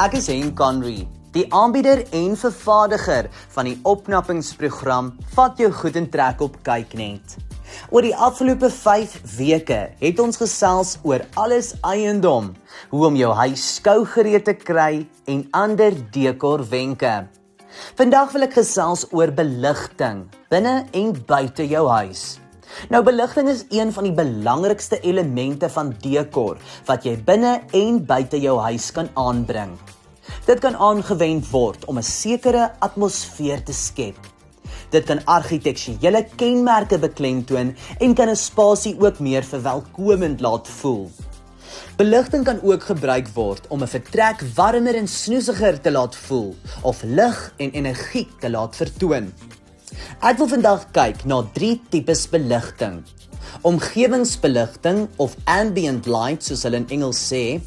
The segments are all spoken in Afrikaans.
Ek is Hen Conry, die aanbieder en vervaardiger van die opknappingsprogram Vat jou goed in trek op kyknet. Oor die afgelope 5 weke het ons gesels oor alles eiendom, hoe om jou huis skougereed te kry en ander dekor wenke. Vandag wil ek gesels oor beligting binne en buite jou huis. Nou beligting is een van die belangrikste elemente van dekor wat jy binne en buite jou huis kan aanbring. Dit kan aangewend word om 'n sekere atmosfeer te skep. Dit kan argitektuele kenmerke beklemtoon en kan 'n spasie ook meer verwelkomend laat voel. Beligting kan ook gebruik word om 'n vertrek warmer en snoesiger te laat voel of lig en energie te laat vertoon. Ek wil vandag kyk na drie tipes beligting. Omgewingsbeligting of ambient light soos hulle in Engels sê,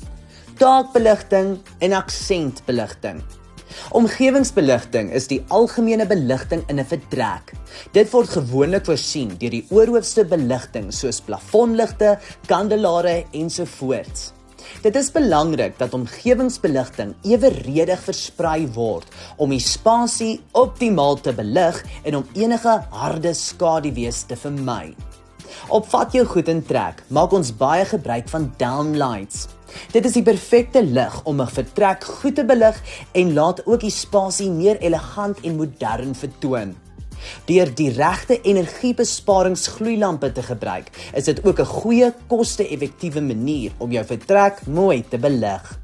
taakbeligting en aksentbeligting. Omgewingsbeligting is die algemene beligting in 'n vertrek. Dit word gewoonlik voorsien deur die oorhoofste beligting soos plafonligte, kandelare ensovoorts. Dit is belangrik dat omgewingsbeligting eweredig versprei word om die spasie optimaal te belig en om enige harde skaduwees te vermy. Opvat jou goed in trek. Maak ons baie gebruik van downlights. Dit is die perfekte lig om 'n vertrek goed te belig en laat ook die spasie meer elegant en modern vertoon. Deur die regte energiebesparingsgloeilampe te gebruik, is dit ook 'n goeie koste-effektiewe manier om jou vertrek mooi te belig.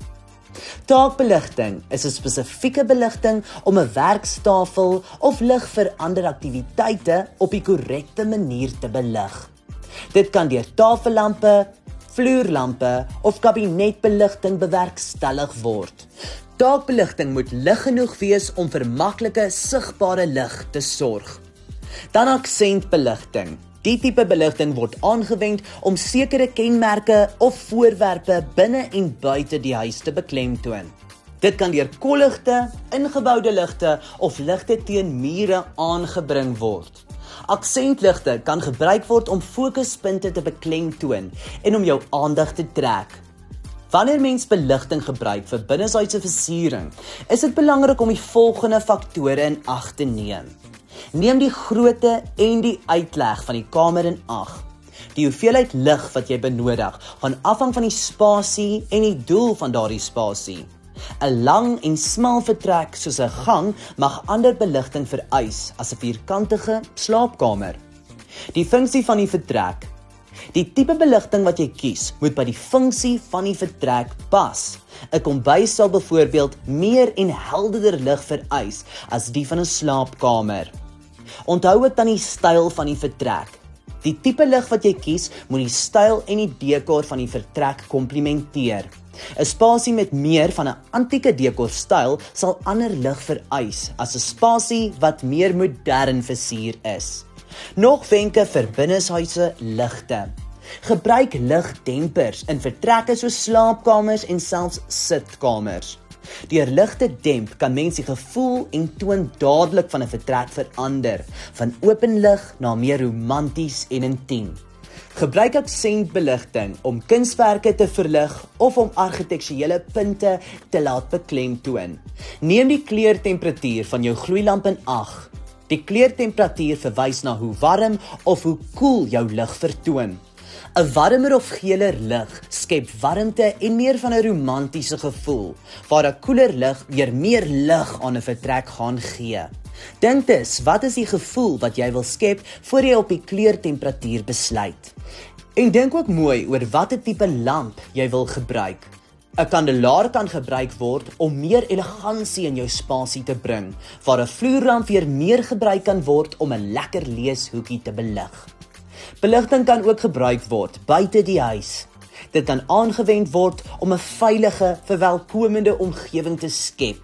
Taakbeligting is 'n spesifieke beligting om 'n werkstafel of lig vir ander aktiwiteite op die korrekte manier te belig. Dit kan deur tafellampe, vloerlampe of kabinetbeligting bewerkstellig word. Daagbeligting moet lig genoeg wees om vir maklike sigbare lig te sorg. Dan aksentbeligting. Die tipe beligting word aangewend om sekere kenmerke of voorwerpe binne en buite die huis te beklemtoon. Dit kan deur kolligte, ingeboude ligte of ligte teen mure aangebring word. Aksentligte kan gebruik word om fokuspunte te beklemtoon en om jou aandag te trek. Wanneer mens beligting gebruik vir binneshuise versiering, is dit belangrik om die volgende faktore in ag te neem. Neem die grootte en die uitleg van die kamer in ag. Die hoeveelheid lig wat jy benodig, gaan afhang van die spasie en die doel van daardie spasie. 'n Lang en smal vertrek soos 'n gang mag ander beligting vereis as 'n vierkantige slaapkamer. Die funksie van die vertrek Die tipe beligting wat jy kies, moet by die funksie van die vertrek pas. 'n Kombuis sal byvoorbeeld meer en helderder lig vereis as die van 'n slaapkamer. Onthou ook dan die styl van die vertrek. Die tipe lig wat jy kies, moet die styl en die dekor van die vertrek komplementeer. 'n Spasie met meer van 'n antieke dekor styl sal ander lig vereis as 'n spasie wat meer modern versier is. Nog wenke vir binneshuise ligte. Gebruik ligdempers in vertrekke soos slaapkamers en selfs sitkamers. Deur ligte demp kan mense die gevoel en toon dadelik van 'n vertrek verander, van open lig na meer romanties en intiem. Gebruik aksentbeligting om kunswerke te verlig of om argitektuele punte te laat beklemtoon. Neem die kleurtemperatuur van jou gloeilamp in ag Die kleurtemperatuur verwys na hoe warm of hoe koel jou lig vertoon. 'n Warmer of geler lig skep warmte en meer van 'n romantiese gevoel, waar 'n koeler lig weer meer lig aan 'n vertrek gaan gee. Dink dus, wat is die gevoel wat jy wil skep voor jy op die kleurtemperatuur besluit? En dink ook mooi oor watter tipe lamp jy wil gebruik. 'n Kandelaar kan gebruik word om meer elegansie in jou spasie te bring, waar 'n vloerlamp weer meer gebruik kan word om 'n lekker leeshoekie te belig. Beligting kan ook gebruik word buite die huis. Dit kan aangewend word om 'n veilige, verwelkomende omgewing te skep.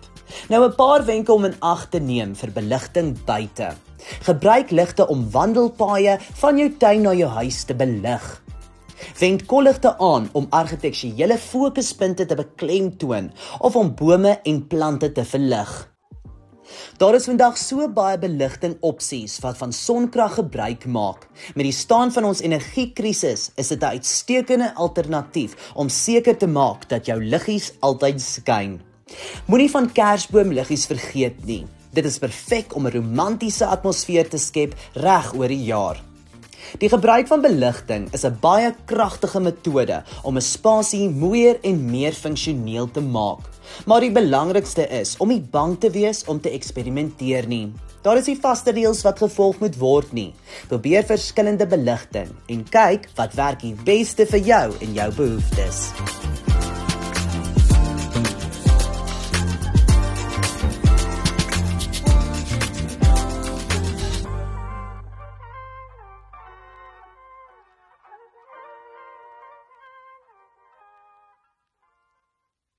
Nou 'n paar wenke om in ag te neem vir beligting buite. Gebruik ligte om wandelpaaie van jou tuin na jou huis te belig wend kolligte aan om argitektuele fokuspunte te beklemtoon of om bome en plante te verlig. Daar is vandag so baie beligting opsies wat van sonkrag gebruik maak. Met die staan van ons energiekrisis is dit 'n uitstekende alternatief om seker te maak dat jou liggies altyd skyn. Moenie van kersboomliggies vergeet nie. Dit is perfek om 'n romantiese atmosfeer te skep reg oor die jaar. Die gebruik van beligting is 'n baie kragtige metode om 'n spasie mooier en meer funksioneel te maak. Maar die belangrikste is om nie bang te wees om te eksperimenteer nie. Daar is nie vaste reëls wat gevolg moet word nie. Probeer verskillende beligting en kyk wat werk die beste vir jou en jou behoeftes.